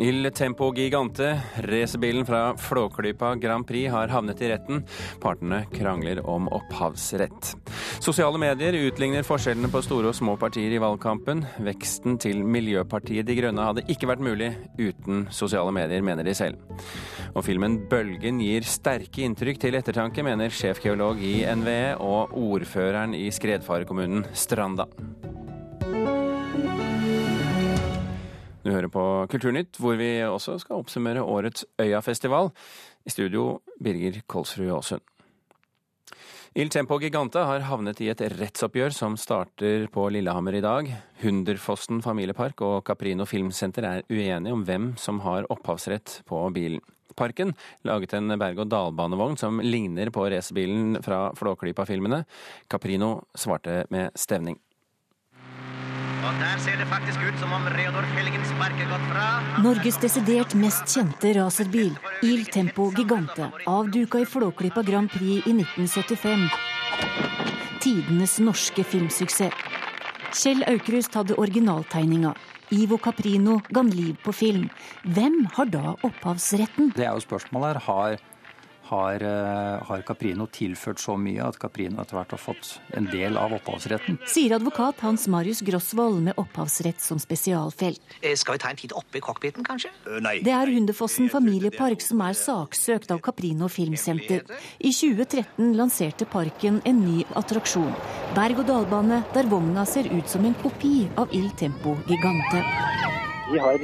Il Tempo Gigante, racerbilen fra Flåklypa Grand Prix, har havnet i retten. Partene krangler om opphavsrett. Sosiale medier utligner forskjellene på store og små partier i valgkampen. Veksten til Miljøpartiet De Grønne hadde ikke vært mulig uten sosiale medier, mener de selv. Og filmen 'Bølgen' gir sterke inntrykk til ettertanke, mener sjefgeolog i NVE og ordføreren i skredfarekommunen Stranda. Du hører på Kulturnytt, hvor vi også skal oppsummere årets Øyafestival. I studio Birger Kolsrud Aasund. Il Tempo Gigante har havnet i et rettsoppgjør som starter på Lillehammer i dag. Hunderfossen familiepark og Caprino filmsenter er uenige om hvem som har opphavsrett på bilen. Parken laget en berg-og-dal-banevogn som ligner på racerbilen fra Flåklypa-filmene. Caprino svarte med stevning. Og der ser det faktisk ut som om Reodor Fellingen sparker godt fra. Norges desidert mest kjente racerbil, Il Tempo Gigante, avduka i Flåklypa Grand Prix i 1975. Tidenes norske filmsuksess. Kjell Aukrust hadde originaltegninga. Ivo Caprino ga liv på film. Hvem har da opphavsretten? Det er jo spørsmålet her. Har har, eh, har, Caprino tilført så mye at Caprino etter hvert har fått en del av opphavsretten. Sier advokat Hans Marius Grosvold med opphavsrett som spesialfelt. Eh, skal vi ta en titt oppe i cockpiten, kanskje? Eh, nei. Det er Hundefossen familiepark som er saksøkt av Caprino Filmsenter. I 2013 lanserte parken en ny attraksjon. Berg-og-dal-bane der vogna ser ut som en kopi av Il Tempo Gigante. Vi har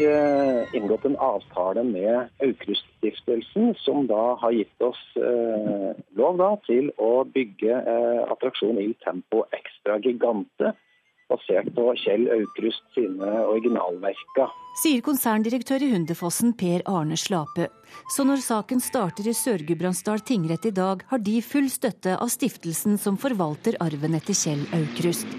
inngått en avtale med Aukrust Stiftelsen, som da har gitt oss eh, lov da, til å bygge eh, attraksjon Il Tempo Extra Gigante basert på Kjell Aukrust sine originalverker. Sier konserndirektør i Hundefossen Per Arne Slape. Så når saken starter i Sør-Gudbrandsdal tingrett i dag, har de full støtte av stiftelsen som forvalter arven etter Kjell Aukrust.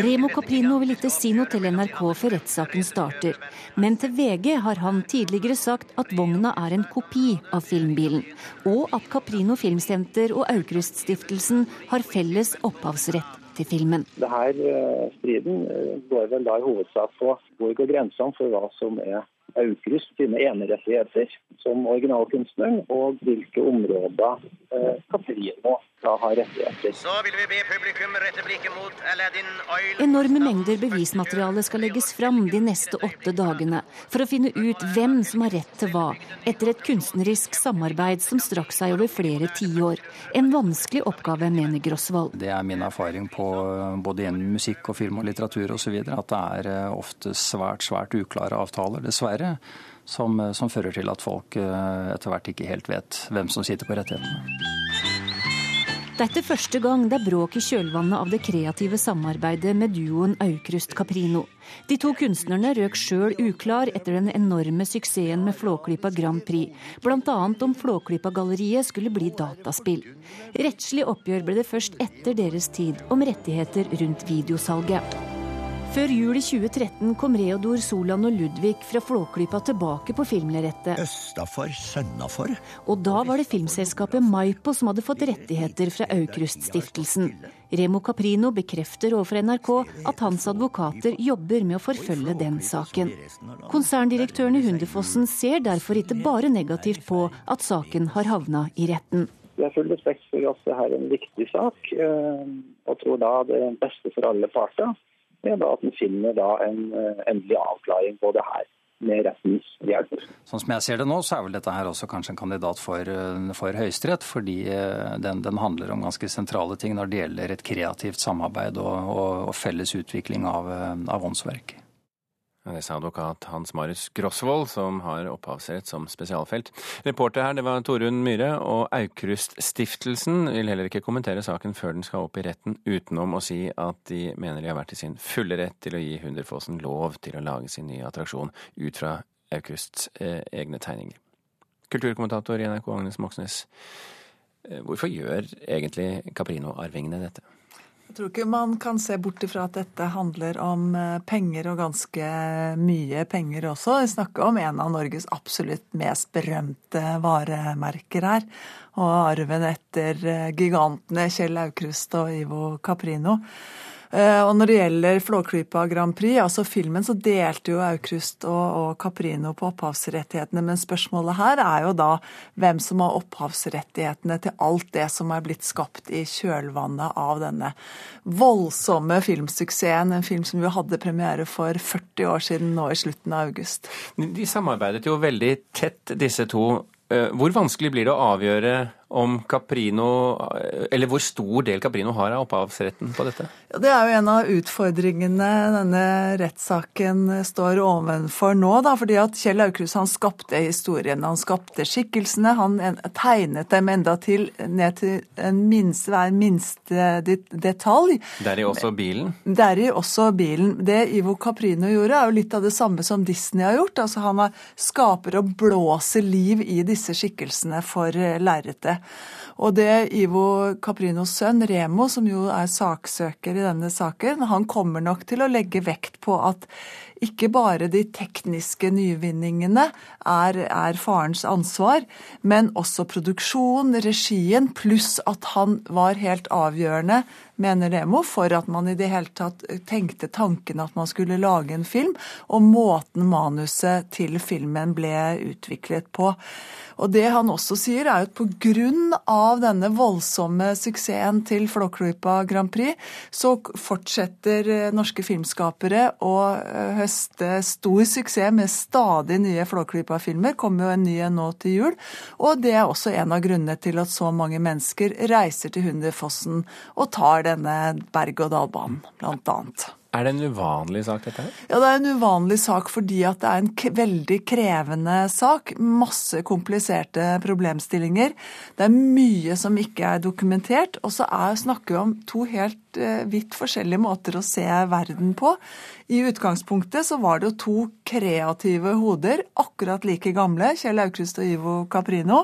Remo Caprino vil ikke si noe til NRK før rettssaken starter. Men til VG har han tidligere sagt at vogna er en kopi av filmbilen. Og at Caprino Filmsenter og Aukrust-stiftelsen har felles opphavsrett til filmen. Denne eh, striden eh, går vel da i hovedsak på hvor går grensene for hva som er Aukrust sine enerettigheter som originalkunstneren, og hvilke områder eh, da har rettigheter. Så vil vi be publikum rette blikket mot Aladdin Oil. Enorme mengder bevismateriale skal legges fram de neste åtte dagene for å finne ut hvem som har rett til hva, etter et kunstnerisk samarbeid som strakk seg over flere tiår. En vanskelig oppgave, mener Grosvold. Det er min erfaring på både gjennom musikk og film og litteratur osv. at det er eh, ofte svært, svært uklare avtaler, dessverre, som, som fører til at folk eh, etter hvert ikke helt vet hvem som sitter på rettighetene. Dette er første gang det er bråk i kjølvannet av det kreative samarbeidet med duoen Aukrust-Caprino. De to kunstnerne røk sjøl uklar etter den enorme suksessen med Flåklypa Grand Prix, bl.a. om Flåklypa-galleriet skulle bli dataspill. Rettslig oppgjør ble det først etter deres tid om rettigheter rundt videosalget. Før jul i 2013 kom Reodor, Solan og Ludvig fra Flåklypa tilbake på filmlerretet. Østafor, sønnafor. Og da var det filmselskapet Maipo som hadde fått rettigheter fra Aukrust-stiftelsen. Remo Caprino bekrefter overfor NRK at hans advokater jobber med å forfølge den saken. Konserndirektøren i Hundefossen ser derfor ikke bare negativt på at saken har havna i retten. Jeg har full respekt for at dette er en viktig sak, eh, og tror da det er beste for alle parter med at en finner da en eh, endelig avklaring på det her med rettens hjelp. Sånn som jeg ser det nå, så er vel dette her også kanskje en kandidat for, eh, for Høyesterett, fordi eh, den, den, handler om ganske sentrale ting når det gjelder et kreativt samarbeid og, og, og felles utvikling av, av åndsverk. Det sa advokat Hans Marius Grosvold, som har opphavsrett som spesialfelt. Reporter her, det var Torunn Myhre, og Aukrust-stiftelsen vil heller ikke kommentere saken før den skal opp i retten, utenom å si at de mener de har vært i sin fulle rett til å gi Hunderfossen lov til å lage sin nye attraksjon ut fra Aukrusts eh, egne tegninger. Kulturkommentator i NRK Agnes Moxnes, eh, hvorfor gjør egentlig Caprino-arvingene dette? Jeg tror ikke man kan se bort ifra at dette handler om eh, penger, og ganske mye penger også. Vi snakker om en av Norges absolutt mest berømte varemerker her. Og arven etter eh, gigantene Kjell Aukrust og Ivo Caprino. Eh, og når det gjelder Flåklypa Grand Prix, altså filmen, så delte jo Aukrust og, og Caprino på opphavsrettighetene. Men spørsmålet her er jo da hvem som har opphavsrettighetene til alt det som er blitt skapt i kjølvannet av denne voldsomme filmsuksessen. En film som vi hadde premiere for 40 år siden nå i slutten av august. De samarbeidet jo veldig tett, disse to. Eh, hvor vanskelig blir det å avgjøre om Caprino Eller hvor stor del Caprino har av opphavsretten på dette? Ja, det er jo en av utfordringene denne rettssaken står ovenfor nå. Da, fordi at Kjell Aukrust han skapte historien, han skapte skikkelsene. Han tegnet dem enda til ned til en minste, hver minste detalj. Deri også bilen? Deri også bilen. Det Ivo Caprino gjorde, er jo litt av det samme som Disney har gjort. Altså Han skaper og blåser liv i disse skikkelsene for lerretet. Og det Ivo Caprinos sønn, Remo, som jo er saksøker i denne saken, han kommer nok til å legge vekt på at ikke bare de tekniske nyvinningene er, er, farens ansvar, men også produksjon, regien, pluss at han var helt avgjørende, mener Remo, for at man i det hele tatt tenkte tanken at man skulle lage en film, og måten manuset til filmen ble utviklet på. Og det han også sier, er at på grunn av denne voldsomme suksessen til Flåklypa Grand Prix, så fortsetter norske filmskapere å eh, høste stor suksess med stadig nye Flåklypa-filmer. Kommer jo en ny en nå til jul. Og det er også en av grunnene til at så mange mennesker reiser til Hunderfossen og tar denne berg-og-dal-banen, blant annet. Er det en uvanlig sak, dette her? Ja, det er en uvanlig sak fordi at det er en veldig krevende sak. Masse kompliserte problemstillinger. Det er mye som ikke er dokumentert. Og så snakker vi om to helt vidt forskjellige måter å se verden på. I utgangspunktet så var det jo to kreative hoder, akkurat like gamle, Kjell Aukrust og Ivo Caprino,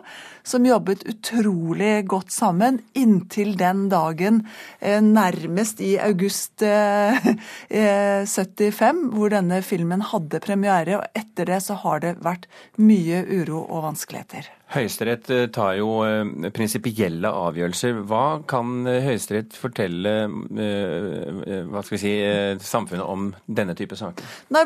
som jobbet utrolig godt sammen inntil den dagen eh, nærmest i august 75, eh, hvor denne filmen hadde premiere. Og etter det så har det vært mye uro og vanskeligheter. Høyesterett eh, tar jo eh, prinsipielle avgjørelser. Hva kan eh, Høyesterett fortelle hva skal vi si, samfunnet om denne type saker? Nei,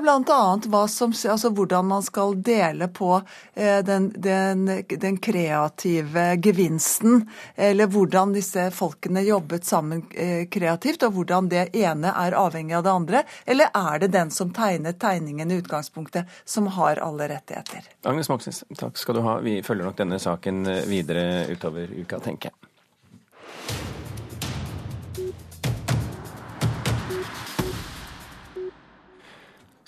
som, altså hvordan man skal dele på den, den, den, kreative gevinsten. Eller hvordan disse folkene jobbet sammen kreativt, og hvordan det ene er avhengig av det andre. Eller er det den som tegnet tegningen i utgangspunktet, som har alle rettigheter? Agnes Moxnes, takk skal du ha. Vi følger nok denne saken videre utover uka, tenker jeg.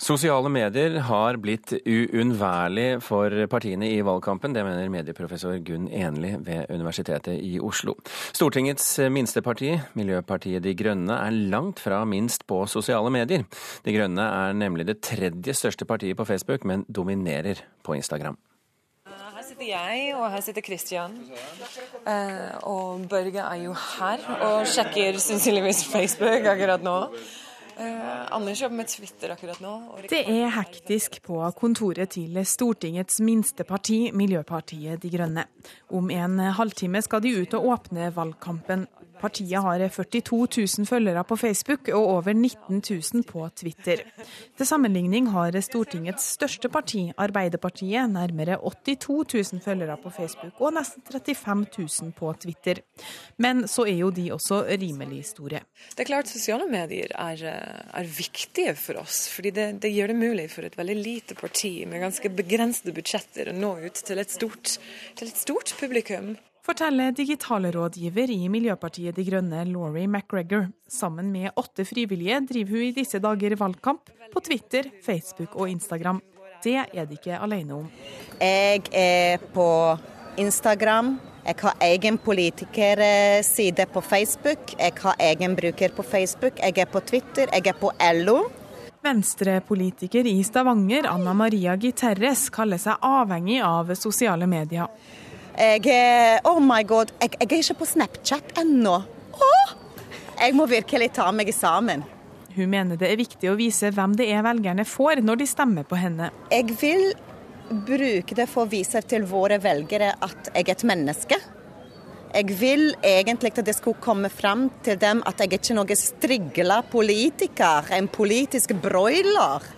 Sosiale medier har blitt uunnværlig for partiene i valgkampen. Det mener medieprofessor Gunn Enli ved Universitetet i Oslo. Stortingets minste parti, Miljøpartiet De Grønne, er langt fra minst på sosiale medier. De Grønne er nemlig det tredje største partiet på Facebook, men dominerer på Instagram sitter jeg, og her sitter Christian. Eh, og Børge er jo her og sjekker sannsynligvis Facebook akkurat nå. Eh, Anders jobber med Twitter akkurat nå. Det er hektisk på kontoret til Stortingets minste parti, Miljøpartiet De Grønne. Om en halvtime skal de ut og åpne valgkampen. Partiet har 42 000 følgere på Facebook og over 19 000 på Twitter. Til sammenligning har Stortingets største parti, Arbeiderpartiet, nærmere 82 000 følgere på Facebook og nesten 35 000 på Twitter. Men så er jo de også rimelig store. Det er klart sosiale medier er, er viktige for oss, fordi det, det, gjør det mulig for et veldig lite parti med ganske begrensede budsjetter å nå ut til et stort, til et stort publikum forteller digitalrådgiver i Miljøpartiet De Grønne Laurie McGregor. Sammen med åtte frivillige driver hun i disse dager valgkamp på Twitter, Facebook og Instagram. Det er de ikke alene om. Jeg er på Instagram. Jeg har egen politikerside på Facebook. Jeg har egen bruker på Facebook. Jeg er på Twitter. Jeg er på LO. Venstre-politiker i Stavanger, Anna Maria Giterres, kaller seg avhengig av sosiale medier. Jeg Oh my god, jeg, jeg er ikke på Snapchat ennå. Åh! Jeg må virkelig ta meg sammen. Hun mener det er viktig å vise hvem det er velgerne får når de stemmer på henne. Jeg vil bruke det for å vise til våre velgere at jeg er et menneske. Jeg vil egentlig at det skulle komme frem til dem at jeg ikke er noen strigla politiker, en politisk broiler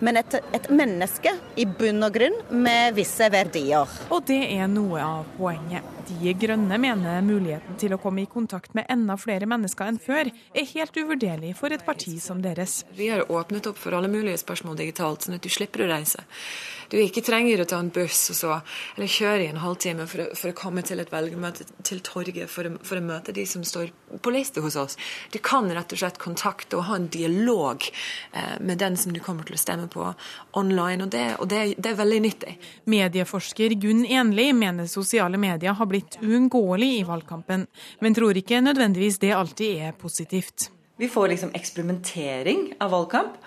men et, et, menneske i bunn og grunn med visse verdier. Og det er noe av poenget. De Grønne mener muligheten til å komme i kontakt med enda flere mennesker enn før er helt uvurderlig for et parti som deres. Vi har åpnet opp for alle mulige spørsmål digitalt, sånn at du slipper å reise. Du ikke trenger å ta en buss og så, eller kjøre i en halvtime for for å komme til et velgermøte til torget for å, for å, møte de som står på liste hos oss. Du kan rett og slett kontakte og ha en dialog eh, med den som du kommer til å stemme på online, og det, og det, det er veldig nyttig. Medieforsker Gunn Enli mener sosiale medier har blitt blitt uunngåelig i valgkampen, men tror ikke nødvendigvis det alltid er positivt. Vi får liksom eksperimentering av valgkamp.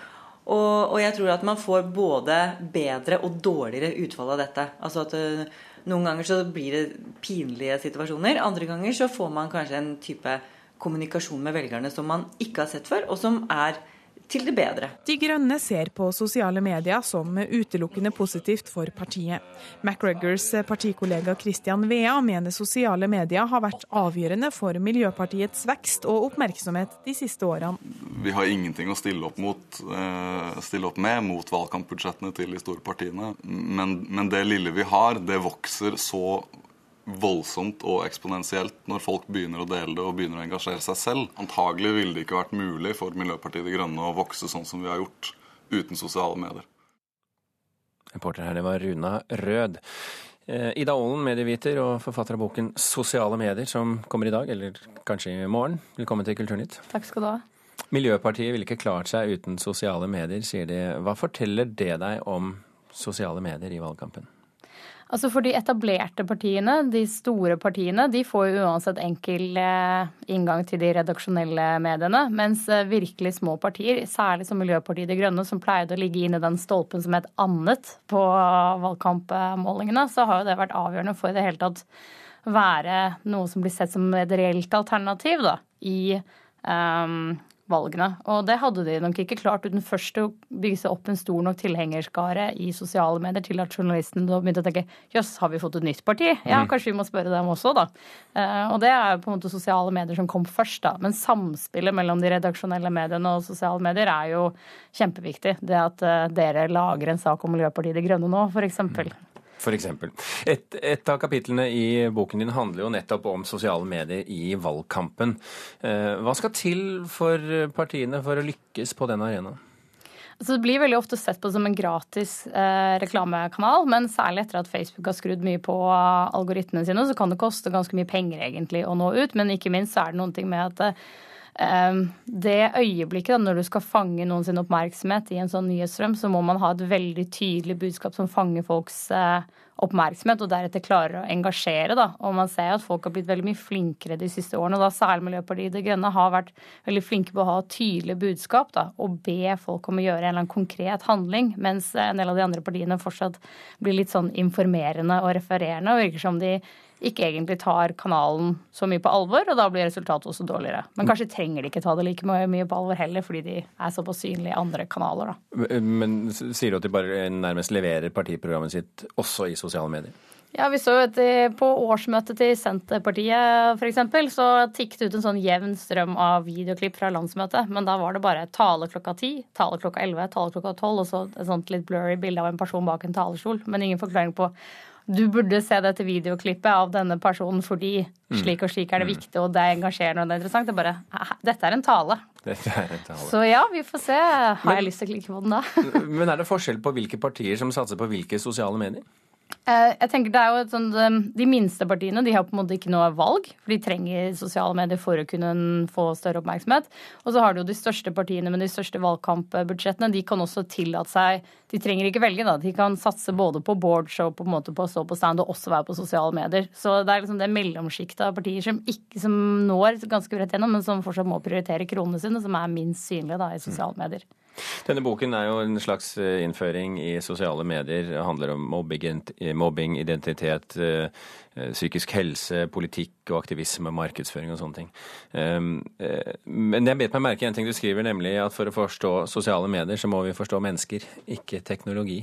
Og, og, jeg tror at man får både bedre og dårligere utfall av dette. Altså at uh, Noen ganger så blir det pinlige situasjoner. Andre ganger så får man kanskje en type kommunikasjon med velgerne som man ikke har sett før, og som er til det bedre. De Grønne ser på sosiale medier som utelukkende positivt for partiet. McGregors partikollega Christian Vea mener sosiale medier har vært avgjørende for Miljøpartiets vekst og oppmerksomhet de siste årene. Vi har ingenting å stille opp, mot, eh, stille opp med mot valgkampbudsjettene til de store partiene. Men, men det lille vi har, det vokser så voldsomt og eksponentielt når folk begynner å dele det og begynner å engasjere seg selv. Antagelig ville det ikke vært mulig for Miljøpartiet De Grønne å vokse sånn som vi har gjort uten sosiale medier. Reporter her, det var Runa Rød. Eh, Ida Aalen, medieviter og forfatter av boken 'Sosiale medier', som kommer i dag, eller kanskje i morgen. Velkommen til Kulturnytt. Takk skal du ha. Miljøpartiet ville ikke klart seg uten sosiale medier, sier de. Hva forteller det deg om sosiale medier i valgkampen? Altså For de etablerte partiene, de store partiene, de får jo uansett enkel eh, inngang til de redaksjonelle mediene. Mens eh, virkelig små partier, særlig som Miljøpartiet De Grønne, som pleide å ligge inne i den stolpen som het annet på valgkampmålingene, så har jo det vært avgjørende for i det hele tatt være noe som blir sett som et reelt alternativ da, i um, valgene. Og det hadde de nok ikke klart uten først å bygge seg opp en stor nok tilhengerskare i sosiale medier til at journalisten da begynte å tenke jøss, har vi fått et nytt parti? Ja, mm. kanskje vi må spørre dem også, da. Eh, og det er på en måte sosiale medier som kom først, da. Men samspillet mellom de redaksjonelle mediene og sosiale medier er jo kjempeviktig. Det at eh, dere lager en sak om Miljøpartiet De Grønne nå, f.eks. F.eks. Et, et av kapitlene i boken din handler jo nettopp om sosiale medier i valgkampen. Eh, hva skal til for partiene for å lykkes på den arenaen? Så det blir veldig ofte sett på som en gratis eh, reklamekanal, men særlig etter at Facebook har skrudd mye på algoritmene sine, så kan det koste ganske mye penger egentlig å nå ut. Men ikke minst så er det noen ting med at eh, det øyeblikket da, når du skal fange noen sin oppmerksomhet i en sånn nyhetsstrøm, så må man ha et veldig tydelig budskap som fanger folks eh, oppmerksomhet, og deretter klarer å engasjere. Da. Og man ser at folk har blitt veldig mye flinkere de siste årene. og da Særlig Miljøpartiet De Grønne har vært veldig flinke på å ha tydelige budskap da, og be folk om å gjøre en eller annen konkret handling, mens en del av de andre partiene fortsatt blir litt sånn informerende og refererende. og virker som de ikke egentlig tar kanalen så mye på alvor, og da blir resultatet også dårligere. Men kanskje trenger de ikke ta det like mye på alvor heller, fordi de er såpass synlige i andre kanaler, da. Men sier du at de bare nærmest leverer partiprogrammet sitt også i sosiale medier? Ja, vi så jo at På årsmøtet til Senterpartiet f.eks. så tikket ut en sånn jevn strøm av videoklipp fra landsmøtet. Men da var det bare tale klokka ti, tale klokka elleve, tale klokka tolv og så et sånt litt blurry bilde av en person bak en talerstol. Men ingen forklaring på du burde se dette videoklippet av denne personen fordi mm. slik og slik er det mm. viktig, og det er engasjerende og det er interessant. Det er bare Dette er en tale. Dette er en tale. Så ja, vi får se. Har men, jeg lyst til å klikke på den da? men er det forskjell på hvilke partier som satser på hvilke sosiale medier? Eh, jeg tenker det er jo et sånt, um, De minste partiene de har på en måte ikke noe valg, for de trenger sosiale medier for å kunne få større oppmerksomhet. Og så har du jo de største partiene med de største valgkampbudsjettene. De kan også tillate seg De trenger ikke velge, da. De kan satse både på boardshow, på en måte på å stå på stand og også være på sosiale medier. Så det er liksom det mellomsjiktet av partier som, ikke, som når ganske bredt gjennom, men som fortsatt må prioritere kronene sine, som er minst synlige da, i sosiale medier. Denne boken er jo en slags eh, innføring i sosiale medier. Det handler om mobbing, identitet, eh, eh, psykisk helse, politikk og aktivisme, markedsføring og sånne ting. Ehm, men jeg bet meg merke i en ting du skriver, nemlig at for å forstå sosiale medier, så må vi forstå mennesker, ikke teknologi.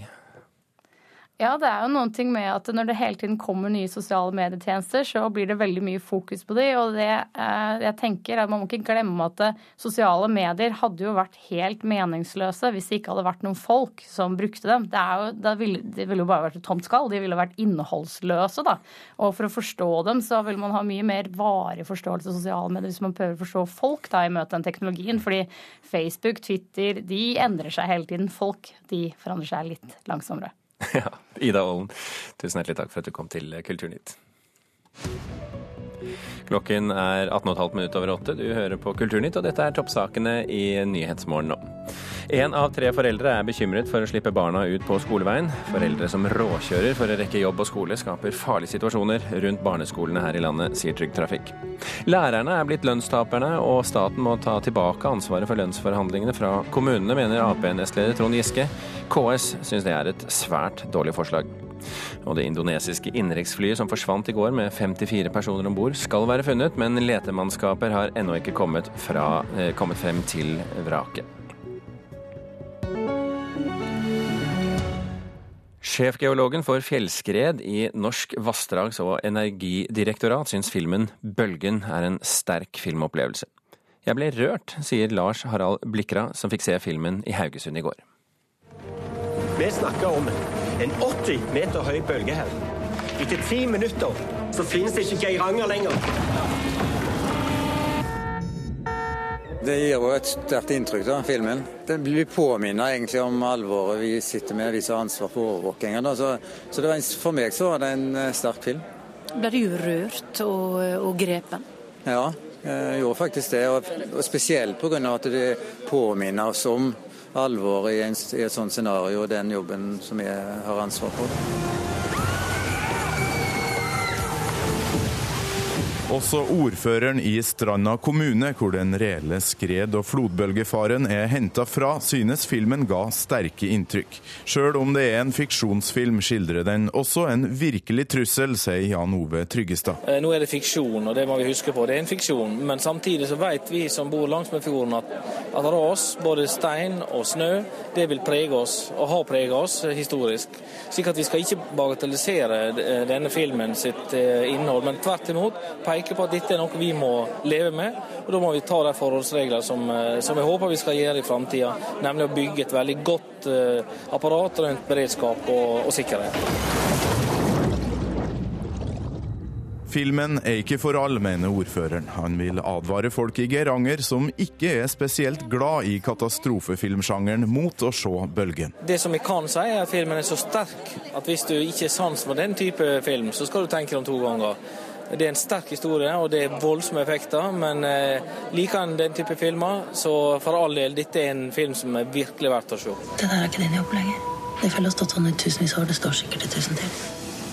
Ja, det er jo noen ting med at når det hele tiden kommer nye sosiale medietjenester, så blir det veldig mye fokus på de, og det eh, jeg tenker at man må ikke glemme at sosiale medier hadde jo vært helt meningsløse hvis det ikke hadde vært noen folk som brukte dem. Det, jo, det, ville, det ville, jo bare vært et tomt skall. De ville vært innholdsløse, da. Og for å forstå dem så vil man ha mye mer varig forståelse av sosiale medier hvis man prøver å forstå folk da i møte med den teknologien. Fordi Facebook, Twitter, de endrer seg hele tiden. Folk, de forandrer seg litt langsommere. Ja, Ida Aalen, tusen hjertelig takk for at du kom til Kulturnytt. Klokken er 18,5 minutter over åtte. Du hører på Kulturnytt, og dette er toppsakene i Nyhetsmorgen nå. Én av tre foreldre er bekymret for å slippe barna ut på skoleveien. Foreldre som råkjører for å rekke jobb og skole, skaper farlige situasjoner rundt barneskolene her i landet, sier Trygg Trafikk. Lærerne er blitt lønnstaperne, og staten må ta tilbake ansvaret for lønnsforhandlingene fra kommunene, mener Ap-nestleder Trond Giske. KS syns det er et svært dårlig forslag. Og det indonesiske innenriksflyet som forsvant i går med 54 personer om bord, skal være funnet, men letemannskaper har ennå ikke kommet, fra, eh, kommet frem til vraket. Sjefgeologen for fjellskred i Norsk vassdrags- og energidirektorat syns filmen 'Bølgen' er en sterk filmopplevelse. Jeg ble rørt, sier Lars Harald Blikra, som fikk se filmen i Haugesund i går. Vi snakker om en 80 meter høy bølge her. Etter ti minutter så finnes det ikke Geiranger lenger. Det gir jo et sterkt inntrykk, da, filmen. Den blir påminnet egentlig om alvoret vi sitter med, vi som har ansvar for overvåkinga. Så, så en, for meg så var det en eh, sterk film. Ble du rørt og, og grepen? Ja, jeg gjorde faktisk det. Og, og spesielt pga. at det påminner oss om alvoret i, i et sånt scenario og den jobben som jeg har ansvar for. Også ordføreren i Stranda kommune, hvor den reelle skred- og flodbølgefaren er henta fra, synes filmen ga sterke inntrykk. Sjøl om det er en fiksjonsfilm, skildrer den også en virkelig trussel, sier Jan Ove Tryggestad. Eh, nå er det fiksjon, og det må vi huske på. Det er en fiksjon. Men samtidig så vet vi som bor langsmed fjorden at, at ras, både stein og snø, det vil prege oss, og har preget oss historisk. Slik at vi skal ikke bagatellisere eh, denne filmen sitt eh, innhold, men tvert imot peke peker på at dette er noe vi må leve med. og Da må vi ta de forholdsregler som, eh, som jeg håper vi skal gjøre i framtida, nemlig å bygge et veldig godt eh, apparat rundt beredskap og, og sikkerhet. Filmen er ikke for alle, mener ordføreren. Han vil advare folk i Geiranger som ikke er spesielt glad i katastrofefilmsjangeren, mot å se bølgen. Det som jeg kan si, er at filmen er så sterk at hvis du ikke er sans for den type film, så skal du tenke deg om to ganger. Det er en sterk historie, og det er voldsomme effekter. Men eh, liker en den type filmer, så for all del, dette er en film som er virkelig verdt å se. Det der er ikke din jobb lenger. Det har stått sånn i tusenvis av år, det står sikkert i tusen til.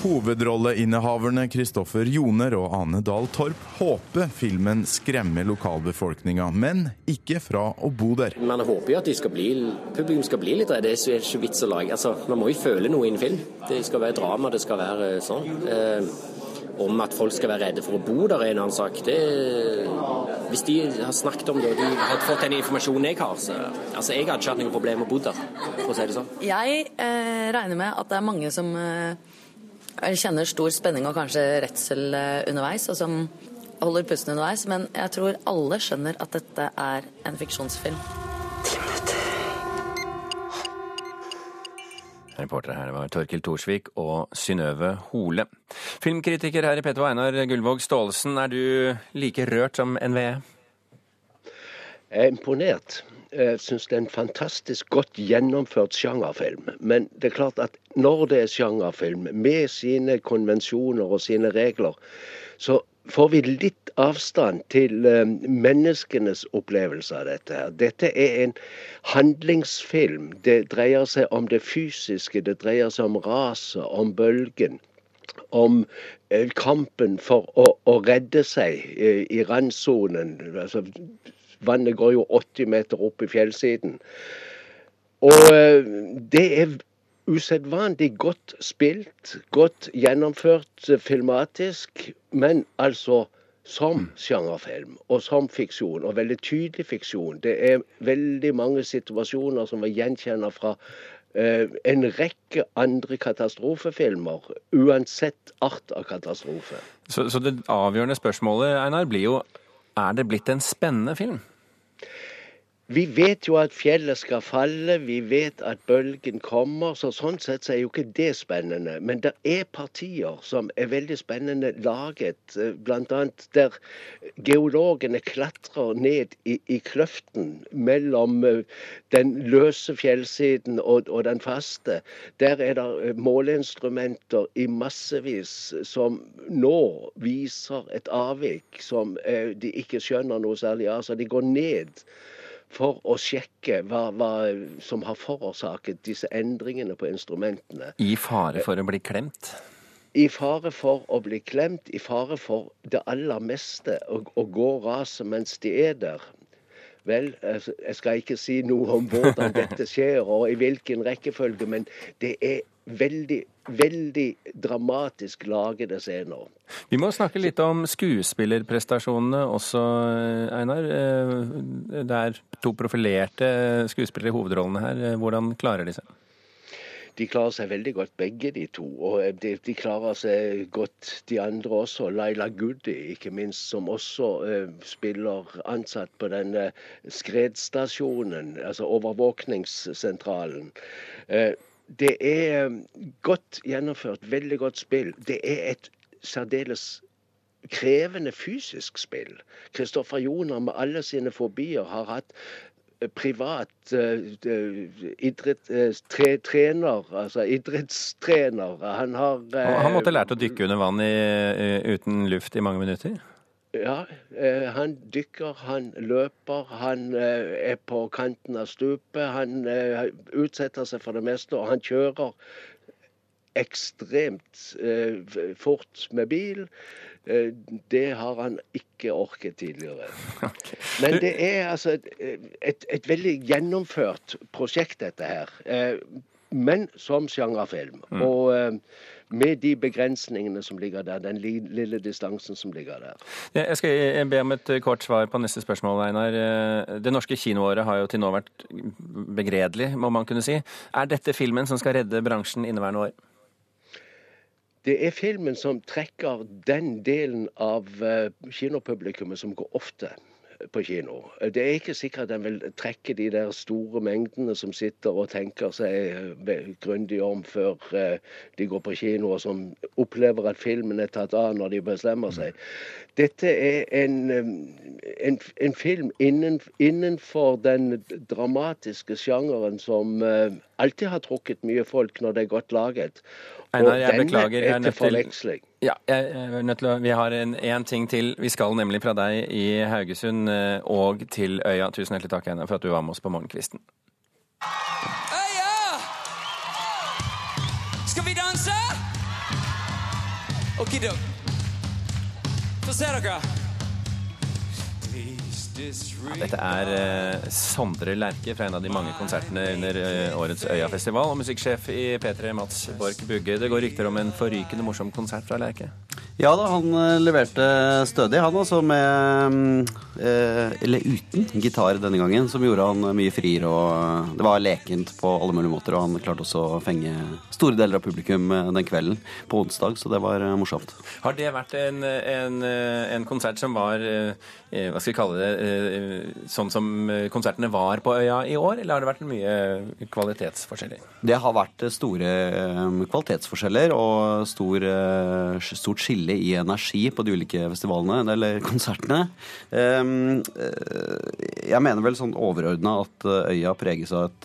Hovedrolleinnehaverne Kristoffer Joner og Ane Dahl Torp håper filmen skremmer lokalbefolkninga, men ikke fra å bo der. Man håper jo at skal bli, publikum skal bli litt redd. Det er ikke vits å lage. Altså, man må jo føle noe i en film. Det skal være drama, det skal være sånn. Eh, om at folk skal være redde for å bo der, er en annen sak. Det, hvis de har snakket om det, og de har fått den informasjonen jeg har, så altså, jeg hadde ikke hatt noe problem med å bo der, for å si det sånn. Jeg eh, regner med at det er mange som eh, kjenner stor spenning og kanskje redsel eh, underveis, og som holder pusten underveis, men jeg tror alle skjønner at dette er en fiksjonsfilm. Reportere her var Torkil Thorsvik og Synnøve Hole. Filmkritiker her i P2 Einar Gullvåg Staalesen, er du like rørt som NVE? Jeg er imponert. Jeg syns det er en fantastisk godt gjennomført sjangerfilm. Men det er klart at når det er sjangerfilm med sine konvensjoner og sine regler, så får vi litt avstand til eh, menneskenes opplevelse av dette. her. Dette er en handlingsfilm. Det dreier seg om det fysiske, det dreier seg om raset, om bølgen. Om eh, kampen for å, å redde seg eh, i randsonen. Altså, vannet går jo 80 meter opp i fjellsiden. Og det er usedvanlig godt spilt, godt gjennomført filmatisk, men altså som sjangerfilm og som fiksjon, og veldig tydelig fiksjon. Det er veldig mange situasjoner som er gjenkjenner fra eh, en rekke andre katastrofefilmer, uansett art av katastrofe. Så, så det avgjørende spørsmålet, Einar, blir jo er det blitt en spennende film? Vi vet jo at fjellet skal falle, vi vet at bølgen kommer, så sånn sett så er jo ikke det spennende. Men det er partier som er veldig spennende laget, eh, bl.a. der geologene klatrer ned i, i kløften mellom eh, den løse fjellsiden og, og, den faste. Der er det eh, måleinstrumenter i massevis som nå viser et avvik som de ikke skjønner noe særlig av. Så de går ned for å sjekke hva, hva, som har forårsaket disse endringene på instrumentene. I fare for å bli klemt? I fare for å bli klemt, i fare for det aller meste, å, å gå raset mens de er der. Vel, jeg skal ikke si noe om hvordan dette skjer og i hvilken rekkefølge, men det er veldig, veldig dramatisk lagede scener. Vi må snakke litt om skuespillerprestasjonene også, Einar. Eh, det er to profilerte skuespillere i hovedrollene her. Hvordan klarer de seg? De klarer seg veldig godt, begge de to. Og de, de klarer seg godt, de andre også. Laila Goody, ikke minst, som også uh, spiller ansatt på denne skredstasjonen, altså overvåkningssentralen. Uh, det er godt gjennomført, veldig godt spill. Det er et særdeles krevende fysisk spill. Kristoffer Joner med alle sine fobier har hatt eh, privat uh, idrett, uh, tre, trener, altså idrettstrener. Han har uh, Han måtte lært å dykke under vann i, uten luft i mange minutter? Ja, eh, han dykker, han løper, han eh, er på kanten av stupet. Han eh, utsetter seg for det meste, og han kjører ekstremt fort med bil. Det har han ikke orket tidligere. Men det er altså et, et, et veldig gjennomført prosjekt, dette her. Men som sjangerfilm. Mm. Og med de begrensningene som ligger der, den lille distansen som ligger der. Jeg skal be om et kort svar på neste spørsmål, Einar. Eh, det norske kinoåret har jo til nå vært begredelig, må man kunne si. Er dette filmen som skal redde bransjen inneværende år? Det er filmen som trekker den delen av eh, kinopublikummet som går ofte på kino. Det er ikke sikkert at den vil trekke de der store mengdene som sitter og tenker seg eh, grundig om før eh, de går på kino, og som opplever at filmen er tatt av når de bestemmer seg. Dette er en, eh, en, en film innen, innenfor den dramatiske sjangeren som alltid har trukket mye folk når det er godt laget. Einar, jeg beklager. Jeg er nødt til, ja, jeg er nødt til å, vi har en, en, ting til. Vi skal nemlig fra deg i Haugesund eh, og til Øya. Tusen hjertelig takk, Einar, for at du var med oss på Morgenkvisten. Øya! Skal vi danse? Okidok. Få se dere. Ja, dette er uh, Sondre Lerche fra en av de mange konsertene under uh, årets Øyafestival. Og musikksjef i P3, Mats Borch Bugge. Det går rykter om en forrykende morsom konsert fra Lerche? Ja da, han uh, leverte stødig, han altså, med Eller uten gitar denne gangen, som gjorde han mye friere og Det var lekent på alle mulige måter, og han klarte også å fenge store deler av publikum den kvelden på onsdag, så det var morsomt. Har det vært en, en, en konsert som var Hva skal vi kalle det? Eh, sånn som eh, konsertene var på øya i år, eller har det vært mye kvalitetsforskjeller? Det har vært store eh, kvalitetsforskjeller og stor, stort skille i energi på de ulike festivalene, eller konsertene. Jeg mener vel sånn overordna at øya preges av et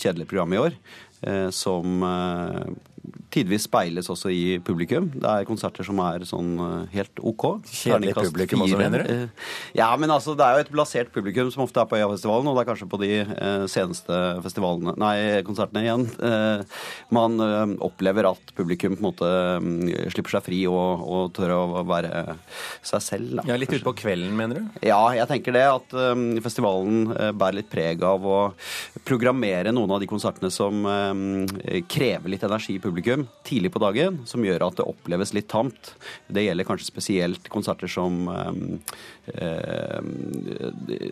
kjedelig program i år. Som tidvis speiles også i publikum. Det er konserter som er sånn eh, helt OK. Kjedelig publikum også, mener du? Eh, ja, men altså det er jo et blasert publikum som ofte er på Øyafestivalen, og det er kanskje på de eh, seneste festivalene, nei, konsertene igjen, man opplever at publikum på en måte mm, slipper seg fri og, og tør å være seg selv. Da, ja, Litt utpå kvelden, mener du? Ja, jeg tenker det. At festivalen bærer litt preg av å programmere noen av de konsertene som krever litt energi i publikum publikum tidlig på dagen, som gjør at det oppleves litt tamt. Det gjelder kanskje spesielt konserter som eh,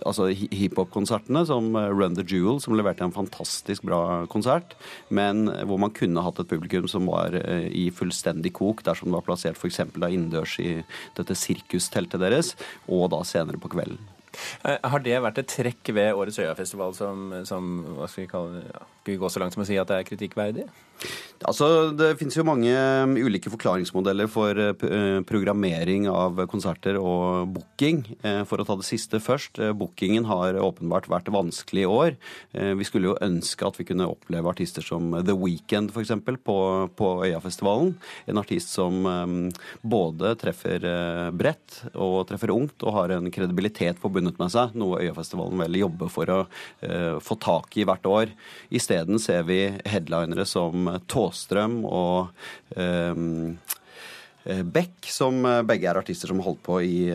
altså hiphop-konsertene, som Run the Jewel, som leverte en fantastisk bra konsert, men hvor man kunne hatt et publikum som var i fullstendig kok dersom det var plassert f.eks. innendørs i dette sirkusteltet deres, og da senere på kvelden. Har det vært et trekk ved årets Øyafestival som, som hva skal vi kalle ja, skal vi gå så langt som å si at det er kritikkverdig? Altså, Det finnes jo mange um, ulike forklaringsmodeller for uh, uh, programmering av konserter og booking. Uh, for å ta det siste først. Bookingen har åpenbart vært vanskelig i år. Vi skulle jo ønske at vi kunne oppleve artister som The Weekend f.eks. På, på Øyafestivalen. En artist som um, både treffer bredt og treffer ungt og har en kredibilitet forbundet med seg, noe Øyafestivalen vel jobber for å få tak i hvert år. Isteden ser vi headlinere som Tåstrøm og um, Beck, som begge er artister som har holdt på i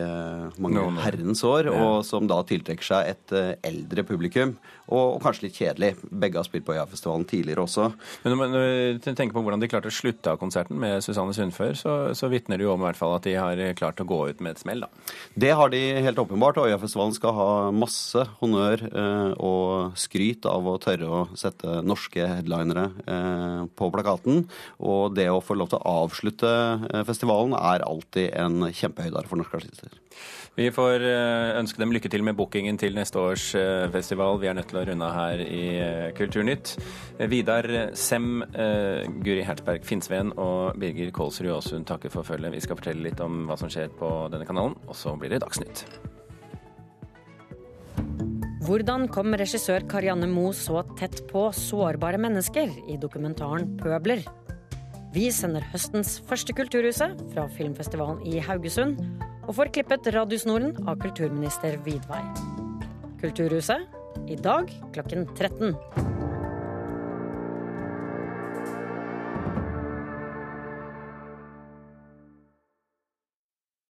mange no, no. herrens år, og som da tiltrekker seg et eldre publikum og, og, kanskje litt kjedelig. Begge har spilt på Øyafestivalen tidligere også. Men når du tenker på hvordan de klarte å slutte av konserten med Susanne Sundfør, så, så vitner det jo om i hvert fall at de har klart å gå ut med et smell, da. Det har de helt åpenbart, og Øyafestivalen skal ha masse honnør eh, og skryt av å tørre å sette norske headlinere eh, på plakaten. Og det å få lov til å avslutte eh, festivalen er alltid en kjempehøydare for norske artister. Vi får eh, ønske dem lykke til med bookingen til neste års eh, festival. Vi er nødt til å runde her i eh, Kulturnytt. Vidar Sem, Guri Hertzberg Finnsveen og Birger Kålsrud Aasund takker for følget. Vi skal fortelle litt om hva som skjer på denne kanalen, og så blir det Dagsnytt. Hvordan kom regissør Karianne Moe så tett på sårbare mennesker i dokumentaren 'Pøbler'? Vi sender høstens første Kulturhuset fra filmfestivalen i Haugesund og får klippet Radiosnoren av kulturminister Vidvei. Kulturhuset i dag klokken 13.